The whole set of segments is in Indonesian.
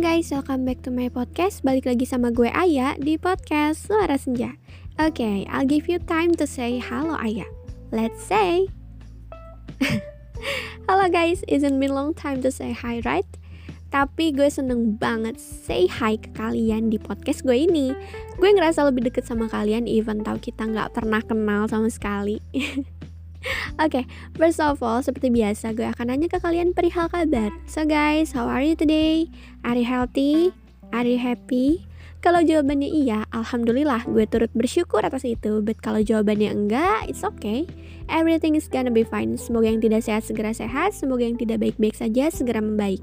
guys, welcome back to my podcast. Balik lagi sama gue Aya di podcast Suara Senja. Oke, okay, I'll give you time to say halo Aya. Let's say. halo guys, isn't been long time to say hi, right? Tapi gue seneng banget say hi ke kalian di podcast gue ini. Gue ngerasa lebih deket sama kalian even tau kita nggak pernah kenal sama sekali. Oke, okay, first of all, seperti biasa gue akan nanya ke kalian perihal kabar. So guys, how are you today? Are you healthy? Are you happy? Kalau jawabannya iya, alhamdulillah gue turut bersyukur atas itu. But kalau jawabannya enggak, it's okay. Everything is gonna be fine. Semoga yang tidak sehat segera sehat, semoga yang tidak baik-baik saja segera membaik.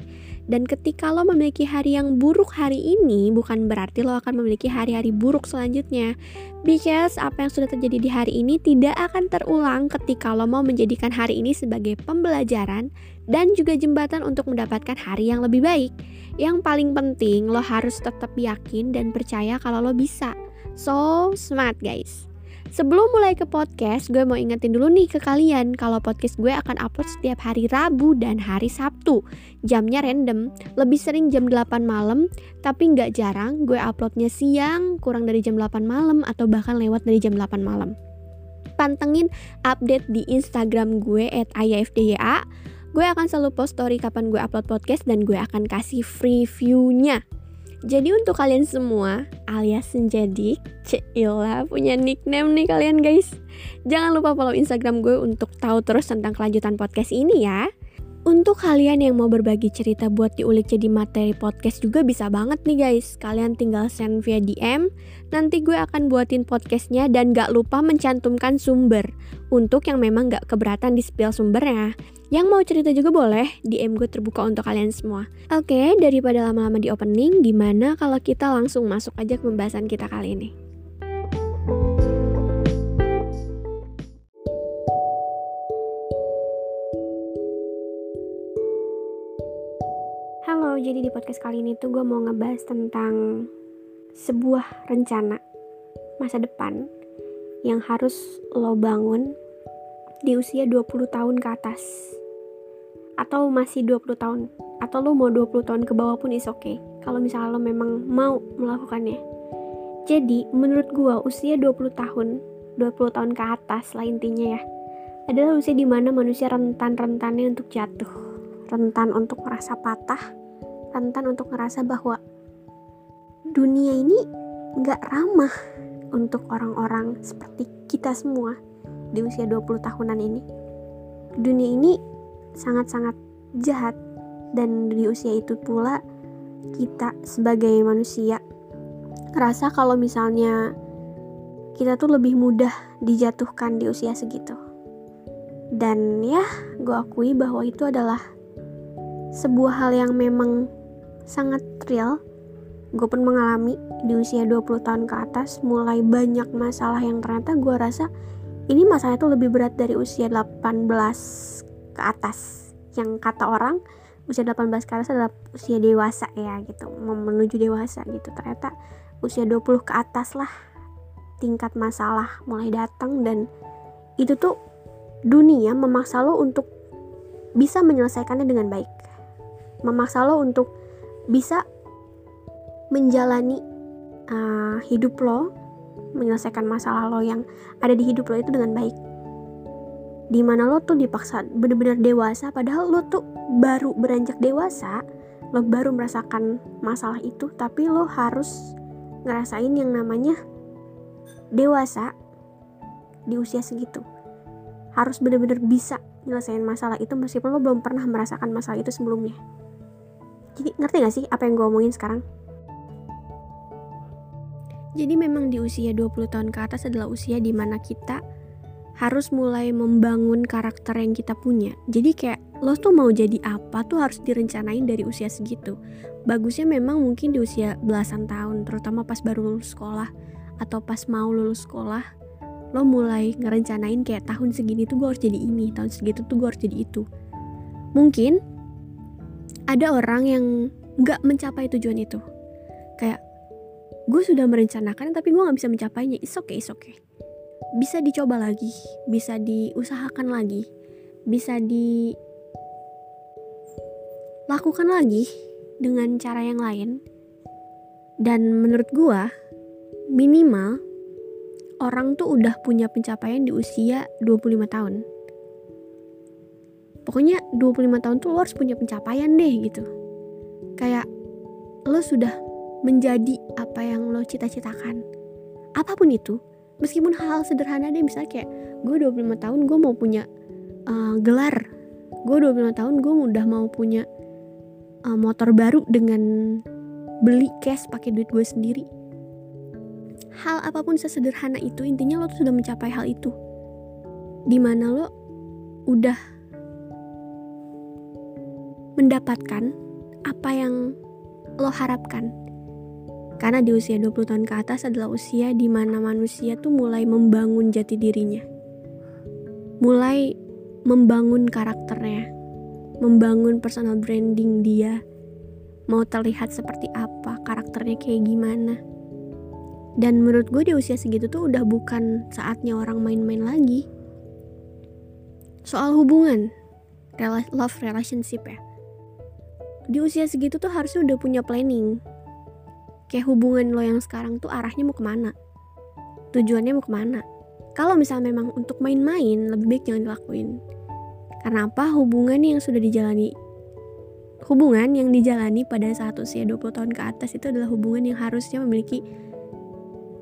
Dan ketika lo memiliki hari yang buruk hari ini, bukan berarti lo akan memiliki hari-hari buruk selanjutnya. Because apa yang sudah terjadi di hari ini tidak akan terulang ketika lo mau menjadikan hari ini sebagai pembelajaran dan juga jembatan untuk mendapatkan hari yang lebih baik. Yang paling penting, lo harus tetap yakin dan percaya kalau lo bisa. So smart guys. Sebelum mulai ke podcast, gue mau ingetin dulu nih ke kalian kalau podcast gue akan upload setiap hari Rabu dan hari Sabtu. Jamnya random, lebih sering jam 8 malam, tapi nggak jarang gue uploadnya siang, kurang dari jam 8 malam, atau bahkan lewat dari jam 8 malam. Pantengin update di Instagram gue at ayafdya. Gue akan selalu post story kapan gue upload podcast dan gue akan kasih free view-nya. Jadi untuk kalian semua alias Senjadik, Cila punya nickname nih kalian guys. Jangan lupa follow Instagram gue untuk tahu terus tentang kelanjutan podcast ini ya. Untuk kalian yang mau berbagi cerita buat diulik jadi materi podcast juga bisa banget nih guys. Kalian tinggal send via DM, nanti gue akan buatin podcastnya dan gak lupa mencantumkan sumber. Untuk yang memang gak keberatan di spill sumbernya. Yang mau cerita juga boleh, DM gue terbuka untuk kalian semua. Oke, daripada lama-lama di opening, gimana kalau kita langsung masuk aja ke pembahasan kita kali ini? Jadi di podcast kali ini tuh gue mau ngebahas tentang sebuah rencana masa depan yang harus lo bangun di usia 20 tahun ke atas. Atau masih 20 tahun. Atau lo mau 20 tahun ke bawah pun is okay, kalau misalnya lo memang mau melakukannya. Jadi menurut gue usia 20 tahun 20 tahun ke atas lah intinya ya adalah usia di mana manusia rentan-rentannya untuk jatuh. Rentan untuk merasa patah rentan untuk ngerasa bahwa dunia ini nggak ramah untuk orang-orang seperti kita semua di usia 20 tahunan ini. Dunia ini sangat-sangat jahat dan di usia itu pula kita sebagai manusia ngerasa kalau misalnya kita tuh lebih mudah dijatuhkan di usia segitu. Dan ya, gue akui bahwa itu adalah sebuah hal yang memang sangat real. Gue pun mengalami di usia 20 tahun ke atas mulai banyak masalah yang ternyata gue rasa ini masalah itu lebih berat dari usia 18 ke atas. Yang kata orang usia 18 ke atas adalah usia dewasa ya gitu. Menuju dewasa gitu. Ternyata usia 20 ke atas lah tingkat masalah mulai datang dan itu tuh dunia memaksa lo untuk bisa menyelesaikannya dengan baik. Memaksa lo untuk bisa menjalani uh, hidup lo, menyelesaikan masalah lo yang ada di hidup lo itu dengan baik. Di mana lo tuh dipaksa bener-bener dewasa, padahal lo tuh baru beranjak dewasa, lo baru merasakan masalah itu, tapi lo harus ngerasain yang namanya dewasa di usia segitu. Harus bener-bener bisa nyelesain masalah itu meskipun lo belum pernah merasakan masalah itu sebelumnya. Jadi ngerti gak sih apa yang gue omongin sekarang? Jadi memang di usia 20 tahun ke atas adalah usia di mana kita harus mulai membangun karakter yang kita punya. Jadi kayak lo tuh mau jadi apa tuh harus direncanain dari usia segitu. Bagusnya memang mungkin di usia belasan tahun, terutama pas baru lulus sekolah atau pas mau lulus sekolah, lo mulai ngerencanain kayak tahun segini tuh gue harus jadi ini, tahun segitu tuh gue harus jadi itu. Mungkin ada orang yang nggak mencapai tujuan itu. Kayak gue sudah merencanakan tapi gue nggak bisa mencapainya. It's okay it's okay. Bisa dicoba lagi bisa diusahakan lagi bisa dilakukan lagi dengan cara yang lain. Dan menurut gua minimal orang tuh udah punya pencapaian di usia 25 tahun pokoknya 25 tahun tuh lo harus punya pencapaian deh gitu. Kayak lo sudah menjadi apa yang lo cita-citakan. Apa pun itu meskipun hal, -hal sederhana deh misalnya kayak gue 25 tahun gue mau punya uh, gelar. Gue 25 tahun gue udah mau punya uh, motor baru dengan beli cash pakai duit gue sendiri. Hal apa pun sesederhana itu intinya lo tuh sudah mencapai hal itu. Di mana lo udah mendapatkan apa yang lo harapkan karena di usia 20 tahun ke atas adalah usia di mana manusia tuh mulai membangun jati dirinya. Mulai membangun karakternya, membangun personal branding dia, mau terlihat seperti apa, karakternya kayak gimana. Dan menurut gue di usia segitu tuh udah bukan saatnya orang main-main lagi. Soal hubungan, love relationship ya. Di usia segitu tuh harusnya udah punya planning. Kayak hubungan lo yang sekarang tuh arahnya mau ke mana? Tujuannya mau ke mana? Kalau misalnya memang untuk main-main, lebih baik jangan dilakuin. Karena apa? Hubungan yang sudah dijalani hubungan yang dijalani pada saat usia 20 tahun ke atas itu adalah hubungan yang harusnya memiliki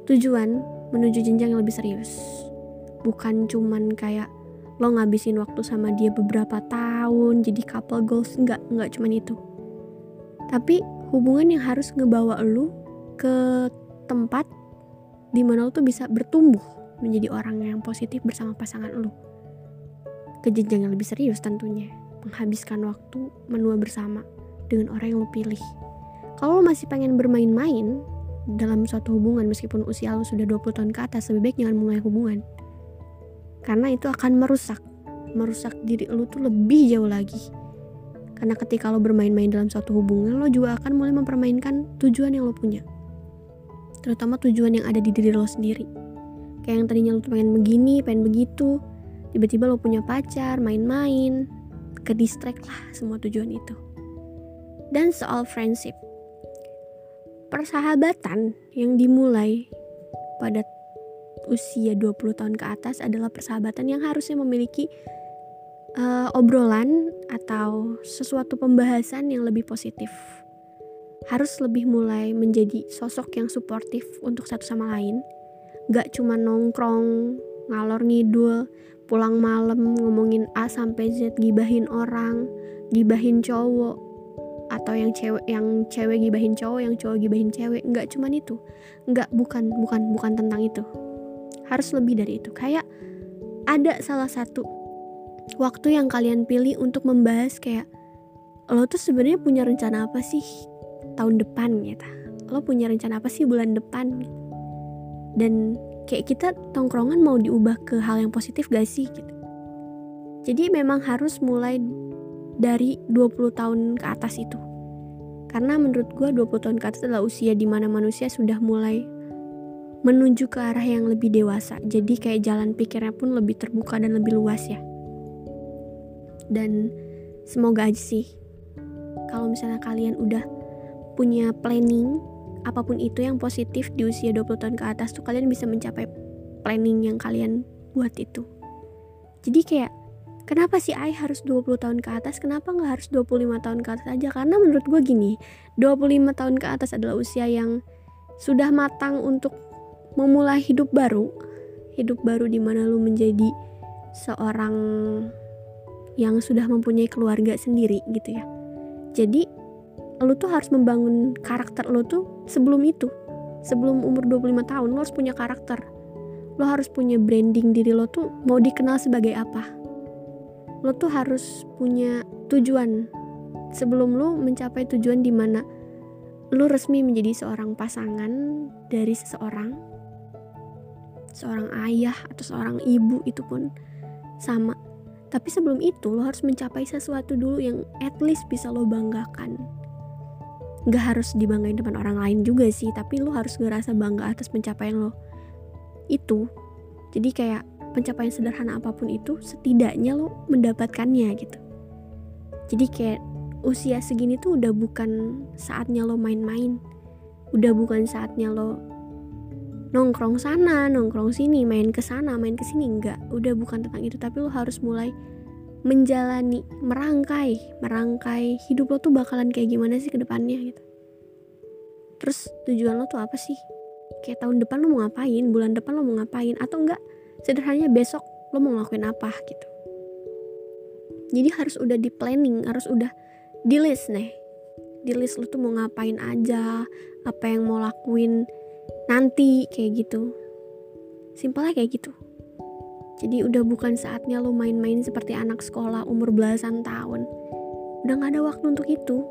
tujuan menuju jenjang yang lebih serius. Bukan cuman kayak lo ngabisin waktu sama dia beberapa tahun jadi couple goals nggak nggak cuman itu tapi hubungan yang harus ngebawa lo ke tempat di mana lo tuh bisa bertumbuh menjadi orang yang positif bersama pasangan lo ke jenjang yang lebih serius tentunya menghabiskan waktu menua bersama dengan orang yang lo pilih. Kalau lo masih pengen bermain-main dalam suatu hubungan meskipun usia lo sudah 20 tahun ke atas, lebih baik jangan mulai hubungan. Karena itu akan merusak, merusak diri lo tuh lebih jauh lagi. Karena ketika lo bermain-main dalam suatu hubungan, lo juga akan mulai mempermainkan tujuan yang lo punya. Terutama tujuan yang ada di diri lo sendiri. Kayak yang tadinya lo pengen begini, pengen begitu, tiba-tiba lo punya pacar, main-main, ke distract lah semua tujuan itu dan soal friendship persahabatan yang dimulai pada usia 20 tahun ke atas adalah persahabatan yang harusnya memiliki uh, obrolan atau sesuatu pembahasan yang lebih positif. Harus lebih mulai menjadi sosok yang suportif untuk satu sama lain. Gak cuma nongkrong ngalor ngidul pulang malam ngomongin A sampai Z gibahin orang gibahin cowok atau yang cewek yang cewek gibahin cowok yang cowok gibahin cewek. Nggak cuman itu. Nggak bukan bukan bukan tentang itu. Harus lebih dari itu. Kayak ada salah satu waktu yang kalian pilih untuk membahas kayak lo tuh sebenarnya punya rencana apa sih tahun depan gitu lo punya rencana apa sih bulan depan dan kayak kita tongkrongan mau diubah ke hal yang positif gak sih gitu. Jadi memang harus mulai dari 20 tahun ke atas itu. Karena menurut gue 20 tahun ke atas adalah usia di mana manusia sudah mulai menuju ke arah yang lebih dewasa. Jadi kayak jalan pikirnya pun lebih terbuka dan lebih luas ya. Dan semoga aja sih kalau misalnya kalian udah punya planning apa pun itu yang positif di usia 20 tahun ke atas tuh kalian bisa mencapai planning yang kalian buat itu. Jadi kayak kenapa sih I harus 20 tahun ke atas? Kenapa nggak harus 25 tahun ke atas aja? Karena menurut gue gini 25 tahun ke atas adalah usia yang sudah matang untuk memulai hidup baru. Hidup baru di mana lu menjadi seorang yang sudah mempunyai keluarga sendiri gitu ya. Jadi lu tuh harus membangun karakter lu tuh sebelum itu. Sebelum umur 25 tahun lo harus punya karakter. Lo harus punya branding diri lo tuh mau dikenal sebagai apa. Lo tuh harus punya tujuan. Sebelum lo mencapai tujuan di mana lo resmi menjadi seorang pasangan dari seseorang seorang ayah atau seorang ibu itu pun sama tapi sebelum itu lo harus mencapai sesuatu dulu yang at least bisa lo banggakan. Nggak harus dibanggain depan orang lain juga sih tapi lo harus ngerasa bangga atas pencapaian lo. Itu jadi kayak pencapaian sederhana apa pun itu setidaknya lo mendapatkannya gitu. Jadi kayak usia segini tuh udah bukan saatnya lo main-main. Udah bukan saatnya lo nongkrong sana nongkrong sini main ke sana main ke sini. Enggak udah bukan tentang itu. Tapi lo harus mulai menjalani merangkai merangkai hidup lo tuh bakalan kayak gimana sih ke depannya gitu. Terus tujuan lo tuh apa sih? Kayak tahun depan lo mau ngapain? Bulan depan lo mau ngapain? Atau enggak sederhananya besok lo mau ngelakuin apa gitu. Jadi harus udah di planning harus udah di list nih. Di list lo tuh mau ngapain aja apa yang mau lakuin nanti kayak gitu simpelnya kayak gitu jadi udah bukan saatnya lo main-main seperti anak sekolah umur belasan tahun udah gak ada waktu untuk itu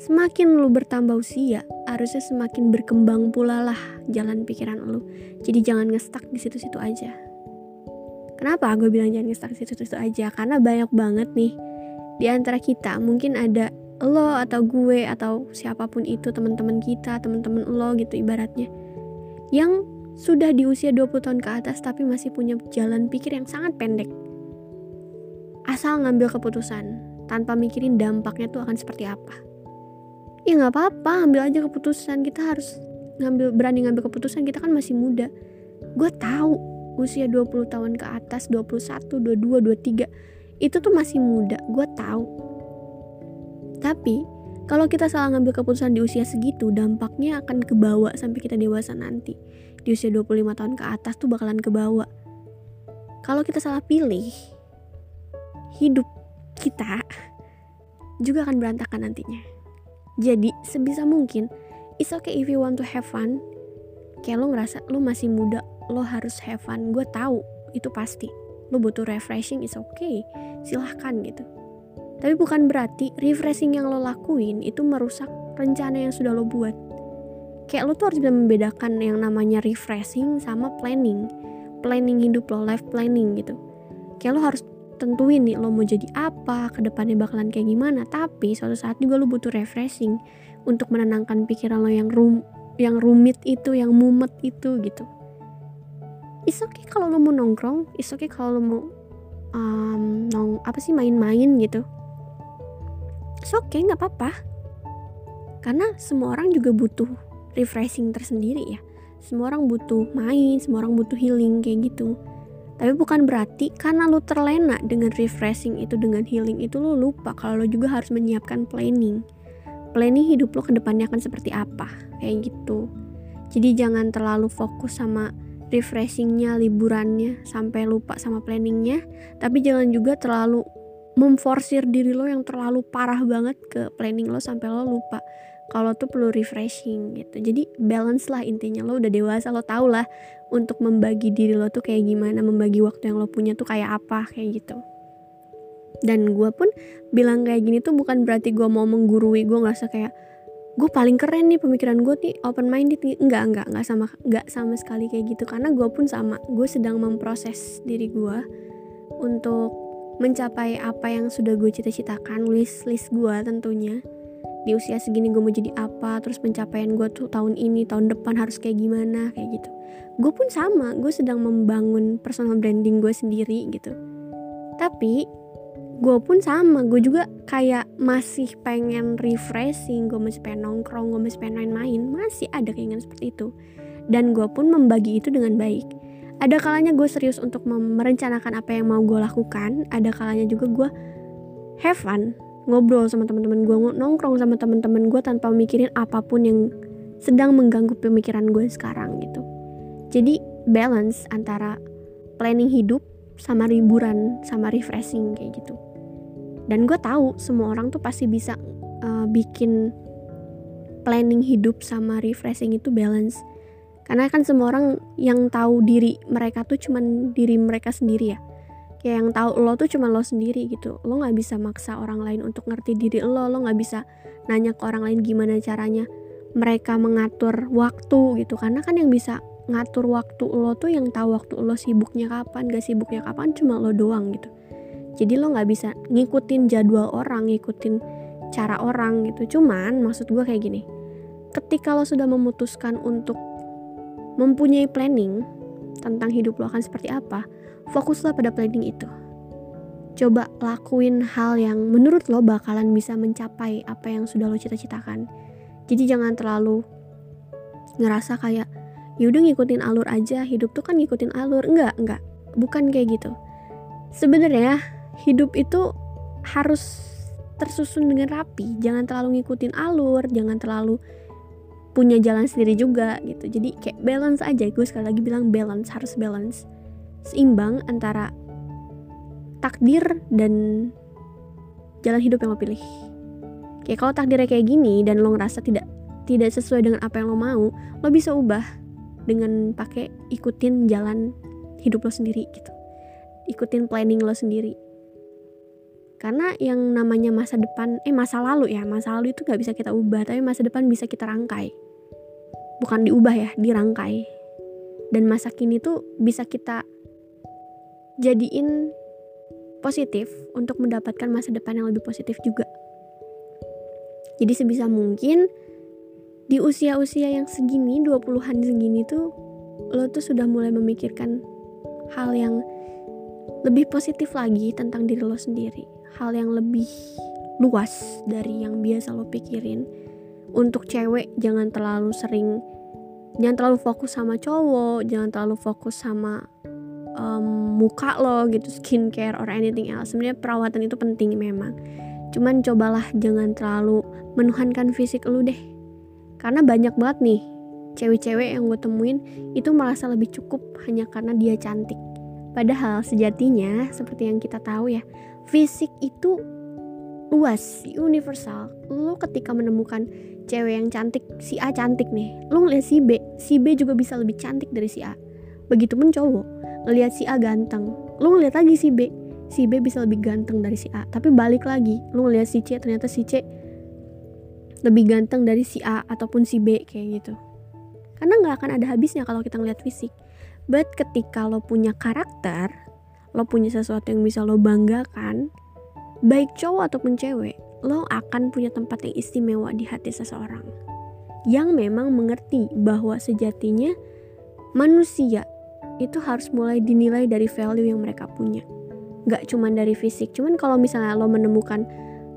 semakin lu bertambah usia, harusnya semakin berkembang pula lah jalan pikiran lu. Jadi jangan ngestak di situ-situ aja. Kenapa gue bilang jangan ngestak di situ-situ aja? Karena banyak banget nih di antara kita mungkin ada lo atau gue atau siapa pun itu teman-teman kita, teman-teman lo gitu ibaratnya yang sudah di usia 20 tahun ke atas tapi masih punya jalan pikir yang sangat pendek. Asal ngambil keputusan tanpa mikirin dampaknya tuh akan seperti apa. Ya nggak apa-apa ambil aja keputusan. Kita harus ngambil berani ngambil keputusan. Kita kan masih muda. Gue tahu usia 20 tahun ke atas 21 22 23 itu tuh masih muda. Gue tahu tapi kalau kita salah ngambil keputusan di usia segitu dampaknya akan kebawa sampai kita dewasa nanti. Di usia 25 tahun ke atas tuh bakalan kebawa kalau kita salah pilih hidup kita juga akan berantakan nantinya. Jadi sebisa mungkin it's okay if you want to have fun. Kayak lo ngerasa lo masih muda lo harus have fun. Gue tahu itu pasti. Lo butuh refreshing is okay. Silahkan gitu tapi bukan berarti refreshing yang lo lakuin itu merusak rencana yang sudah lo buat kayak lo tuh harus bisa membedakan yang namanya refreshing sama planning planning hidup lo life planning gitu kayak lo harus tentuin nih lo mau jadi apa, ke depannya bakalan kayak gimana. Tapi suatu saat juga lo butuh refreshing untuk menenangkan pikiran lo yang rum yang rumit itu, yang mumet itu gitu. Is okay kalau lo mau nongkrong, is okay kalau lo mau um, nong apa sih main-main gitu. It's okay nggak apa-apa. Karena semua orang juga butuh refreshing tersendiri ya. Semua orang butuh main, semua orang butuh healing kayak gitu tapi bukan berarti karena lu terlena dengan refreshing itu dengan healing itu lu lupa kalau lu juga harus menyiapkan planning planning hidup lo ke depannya akan seperti apa kayak gitu jadi jangan terlalu fokus sama refreshingnya liburannya sampai lupa sama planningnya tapi jangan juga terlalu memforsir diri lo yang terlalu parah banget ke planning lo sampai lo lupa kalau tuh perlu refreshing gitu. Jadi balance lah intinya lo udah dewasa lo tau lah untuk membagi diri lo tuh kayak gimana membagi waktu yang lo punya tuh kayak apa kayak gitu. Dan gue pun bilang kayak gini tuh bukan berarti gue mau menggurui gue ngerasa kayak gue paling keren nih pemikiran gue nih open minded nih. Enggak enggak enggak sama enggak sama sekali kayak gitu. Karena gue pun sama gue sedang memproses diri gue untuk mencapai apa yang sudah gue cita-citakan list list gue tentunya. Di usia segini gue mau jadi apa terus pencapaian gue tuh tahun ini tahun depan harus kayak gimana kayak gitu. Gue pun sama gue sedang membangun personal branding gue sendiri gitu. Tapi gue pun sama gue juga kayak masih pengen refreshing gue masih pengen nongkrong gue masih pengen main-main masih ada keinginan seperti itu. Dan gue pun membagi itu dengan baik ada kalanya gue serius untuk merencanakan apa yang mau gue lakukan. Ada kalanya juga gue have fun ngobrol sama teman-teman gue nongkrong sama teman-teman gue tanpa mikirin apa pun yang sedang mengganggu pemikiran gue sekarang gitu. Jadi balance antara planning hidup sama liburan sama refreshing kayak gitu. Dan gue tahu semua orang tuh pasti bisa uh, bikin planning hidup sama refreshing itu balance karena kan semua orang yang tahu diri mereka tuh cuman diri mereka sendiri ya. Kayak yang tahu lo tuh cuma lo sendiri gitu. Lo nggak bisa maksa orang lain untuk ngerti diri lo. Lo nggak bisa nanya ke orang lain gimana caranya mereka mengatur waktu gitu. Karena kan yang bisa ngatur waktu lo tuh yang tahu waktu lo sibuknya kapan gak sibuknya kapan cuma lo doang gitu. Jadi lo nggak bisa ngikutin jadwal orang ngikutin cara orang gitu. Cuman maksud gue kayak gini. Ketika lo sudah memutuskan untuk mempunyai planning tentang hidup lo akan seperti apa fokuslah pada planning itu. Coba lakuin hal yang menurut lo bakalan bisa mencapai apa yang sudah lo cita-citakan. Jadi jangan terlalu ngerasa kayak yaudah ngikutin alur aja hidup tuh kan ngikutin alur. Enggak enggak. Bukan kayak gitu. Sebenarnya hidup itu harus tersusun dengan rapi. Jangan terlalu ngikutin alur jangan terlalu punya jalan sendiri juga gitu jadi kayak balance aja gue sekali lagi bilang balance harus balance seimbang antara takdir dan jalan hidup yang lo pilih. Kayak kalau takdirnya kayak gini dan lo ngerasa tidak tidak sesuai dengan apa yang lo mau, lo bisa ubah dengan pakai ikutin jalan hidup lo sendiri gitu. Ikutin planning lo sendiri. Karena yang namanya masa depan, eh masa lalu ya, masa lalu itu gak bisa kita ubah, tapi masa depan bisa kita rangkai. Bukan diubah ya, dirangkai. Dan masa kini tuh bisa kita jadiin positif untuk mendapatkan masa depan yang lebih positif juga. Jadi sebisa mungkin di usia-usia yang segini, 20-an segini tuh lo tuh sudah mulai memikirkan hal yang lebih positif lagi tentang diri lo sendiri. Hal yang lebih luas dari yang biasa lo pikirin. Untuk cewek jangan terlalu sering jangan terlalu fokus sama cowok, jangan terlalu fokus sama um, muka lo gitu skincare or anything else. Sebenarnya perawatan itu penting memang. Cuman cobalah jangan terlalu menuhankan fisik lu deh. Karena banyak banget nih cewek-cewek yang gue temuin itu merasa lebih cukup hanya karena dia cantik. Padahal sejatinya seperti yang kita tahu ya fisik itu luas universal. Lo ketika menemukan cewek yang cantik si A cantik nih lo ngeliat si B si B juga bisa lebih cantik dari si A. Begitupun cowok ngelihat si A ganteng lu ngeliat lagi si B si B bisa lebih ganteng dari si A. Tapi balik lagi lu ngeliat si C ternyata si C lebih ganteng dari si A ataupun si B kayak gitu. Karena nggak akan ada habisnya kalau kita ngeliat fisik. But ketika lo punya karakter lo punya sesuatu yang bisa lo banggakan baik cowok ataupun cewek lo akan punya tempat yang istimewa di hati seseorang. Yang memang mengerti bahwa sejatinya manusia itu harus mulai dinilai dari value yang mereka punya. Gak cuma dari fisik cuman kalau misalnya lo menemukan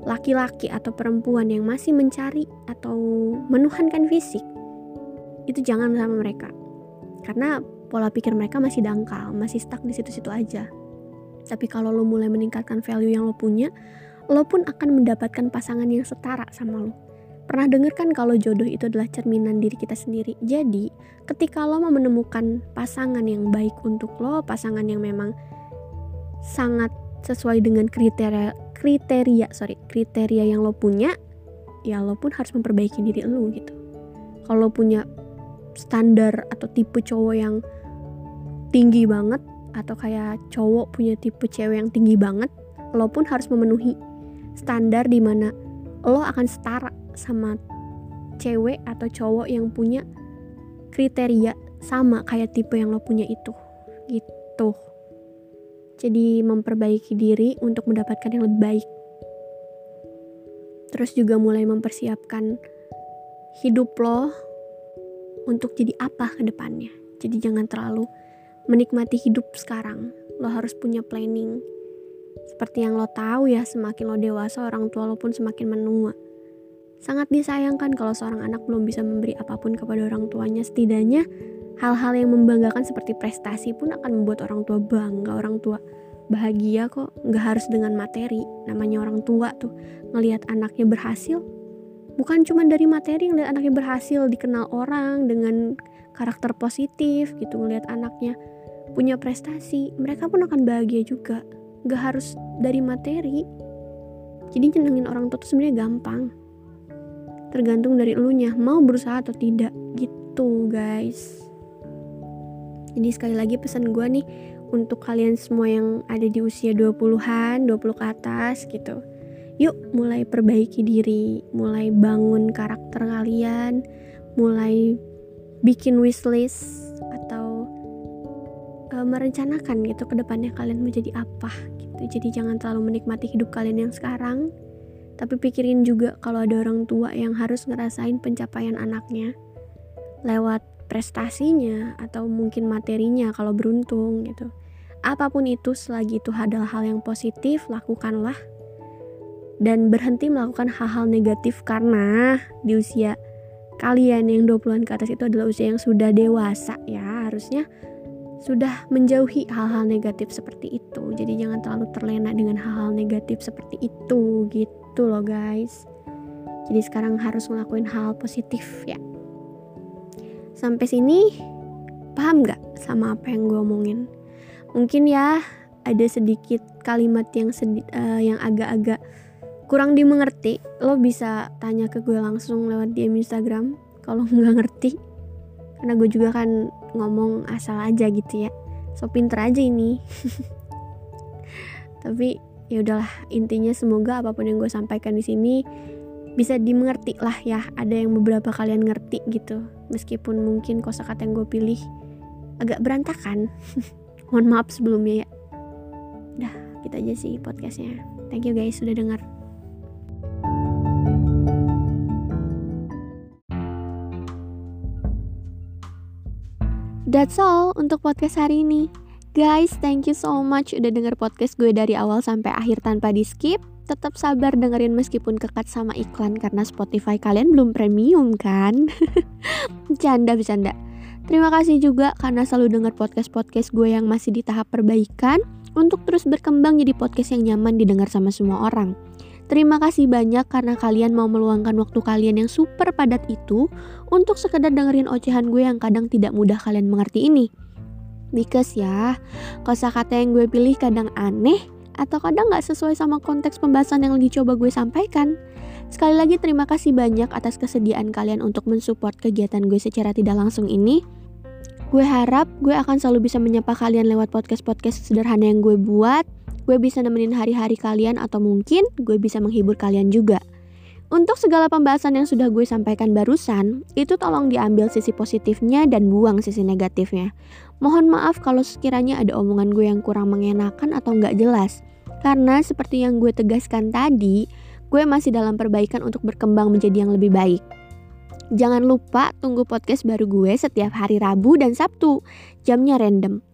laki-laki atau perempuan yang masih mencari atau menuhankan fisik itu jangan sama mereka. Karena pola pikir mereka masih dangkal masih stuck di situ-situ aja tapi kalau lo mulai meningkatkan value yang lo punya lo pun akan mendapatkan pasangan yang setara sama lo Pernah denger kan kalau jodoh itu adalah cerminan diri kita sendiri. Jadi, ketika lo mau menemukan pasangan yang baik untuk lo, pasangan yang memang sangat sesuai dengan kriteria kriteria sorry kriteria yang lo punya, ya lo pun harus memperbaiki diri lo gitu. Kalau punya standar atau tipe cowok yang tinggi banget atau kayak cowok punya tipe cewek yang tinggi banget, lo pun harus memenuhi standar di mana lo akan setara sama cewek atau cowok yang punya kriteria sama kayak tipe yang lo punya itu. Gitu. Jadi memperbaiki diri untuk mendapatkan yang lebih baik. Terus juga mulai mempersiapkan hidup lo untuk jadi apa ke depannya. Jadi jangan terlalu menikmati hidup sekarang lo harus punya planning seperti yang lo tahu ya semakin lo dewasa orang tua lo pun semakin menua Sangat disayangkan kalau seorang anak belum bisa memberi apa pun kepada orang tuanya. Setidaknya hal-hal yang membanggakan seperti prestasi pun akan membuat orang tua bangga, orang tua bahagia kok. Nggak harus dengan materi. Namanya orang tua tuh ngelihat anaknya berhasil. Bukan cuma dari materi ngelihat anaknya berhasil dikenal orang dengan karakter positif gitu ngelihat anaknya punya prestasi. Mereka pun akan bahagia juga. Nggak harus dari materi. Jadi nyenengin orang tua tuh sebenarnya gampang tergantung dari elunya mau berusaha atau tidak gitu guys jadi sekali lagi pesan gue nih untuk kalian semua yang ada di usia 20-an 20 ke atas gitu yuk mulai perbaiki diri mulai bangun karakter kalian mulai bikin wishlist atau merencanakan gitu ke depannya kalian menjadi apa gitu. Jadi jangan terlalu menikmati hidup kalian yang sekarang. Tapi pikirin juga kalau ada orang tua yang harus ngerasain pencapaian anaknya lewat prestasinya atau mungkin materinya kalau beruntung gitu. apa pun itu selagi itu adalah hal yang positif lakukanlah. Dan berhenti melakukan hal-hal negatif karena di usia kalian yang 20-an ke atas itu adalah usia yang sudah dewasa ya harusnya sudah menjauhi hal-hal negatif seperti itu. Jadi jangan terlalu terlena dengan hal-hal negatif seperti itu gitu loh guys. Jadi sekarang harus ngelakuin hal positif ya. Sampai sini paham gak sama apa yang gue omongin? Mungkin ya ada sedikit kalimat yang sedi uh, yang agak-agak kurang dimengerti. Lo bisa tanya ke gue langsung lewat DM Instagram kalau nggak ngerti. Karena gue juga kan ngomong asal aja gitu ya. So pinter aja ini. Tapi ya udahlah. Intinya semoga apa pun yang gue sampaikan di sini bisa dimengerti lah ya. Ada yang beberapa kalian ngerti gitu. Meskipun mungkin kosakata yang gue pilih agak berantakan. Mohon maaf sebelumnya ya. Dah gitu aja sih podcastnya. Thank you guys sudah dengar That's all untuk podcast hari ini. Guys, thank you so much udah denger podcast gue dari awal sampai akhir tanpa di skip. Tetap sabar dengerin meskipun kekat sama iklan karena Spotify kalian belum premium kan? Bercanda, bercanda. Terima kasih juga karena selalu denger podcast-podcast gue yang masih di tahap perbaikan untuk terus berkembang jadi podcast yang nyaman didengar sama semua orang. Terima kasih banyak karena kalian mau meluangkan waktu kalian yang super padat itu untuk sekedar dengerin ocehan gue yang kadang tidak mudah kalian mengerti ini. Because ya, kosakata yang gue pilih kadang aneh atau kadang gak sesuai sama konteks pembahasan yang lagi coba gue sampaikan. Sekali lagi terima kasih banyak atas kesediaan kalian untuk mensupport kegiatan gue secara tidak langsung ini. Gue harap gue akan selalu bisa menyapa kalian lewat podcast-podcast sederhana yang gue buat gue bisa nemenin hari-hari kalian atau mungkin gue bisa menghibur kalian juga. Untuk segala pembahasan yang sudah gue sampaikan barusan, itu tolong diambil sisi positifnya dan buang sisi negatifnya. Mohon maaf kalau sekiranya ada omongan gue yang kurang mengenakan atau nggak jelas. Karena seperti yang gue tegaskan tadi, gue masih dalam perbaikan untuk berkembang menjadi yang lebih baik. Jangan lupa tunggu podcast baru gue setiap hari Rabu dan Sabtu. Jamnya random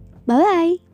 Bye bye.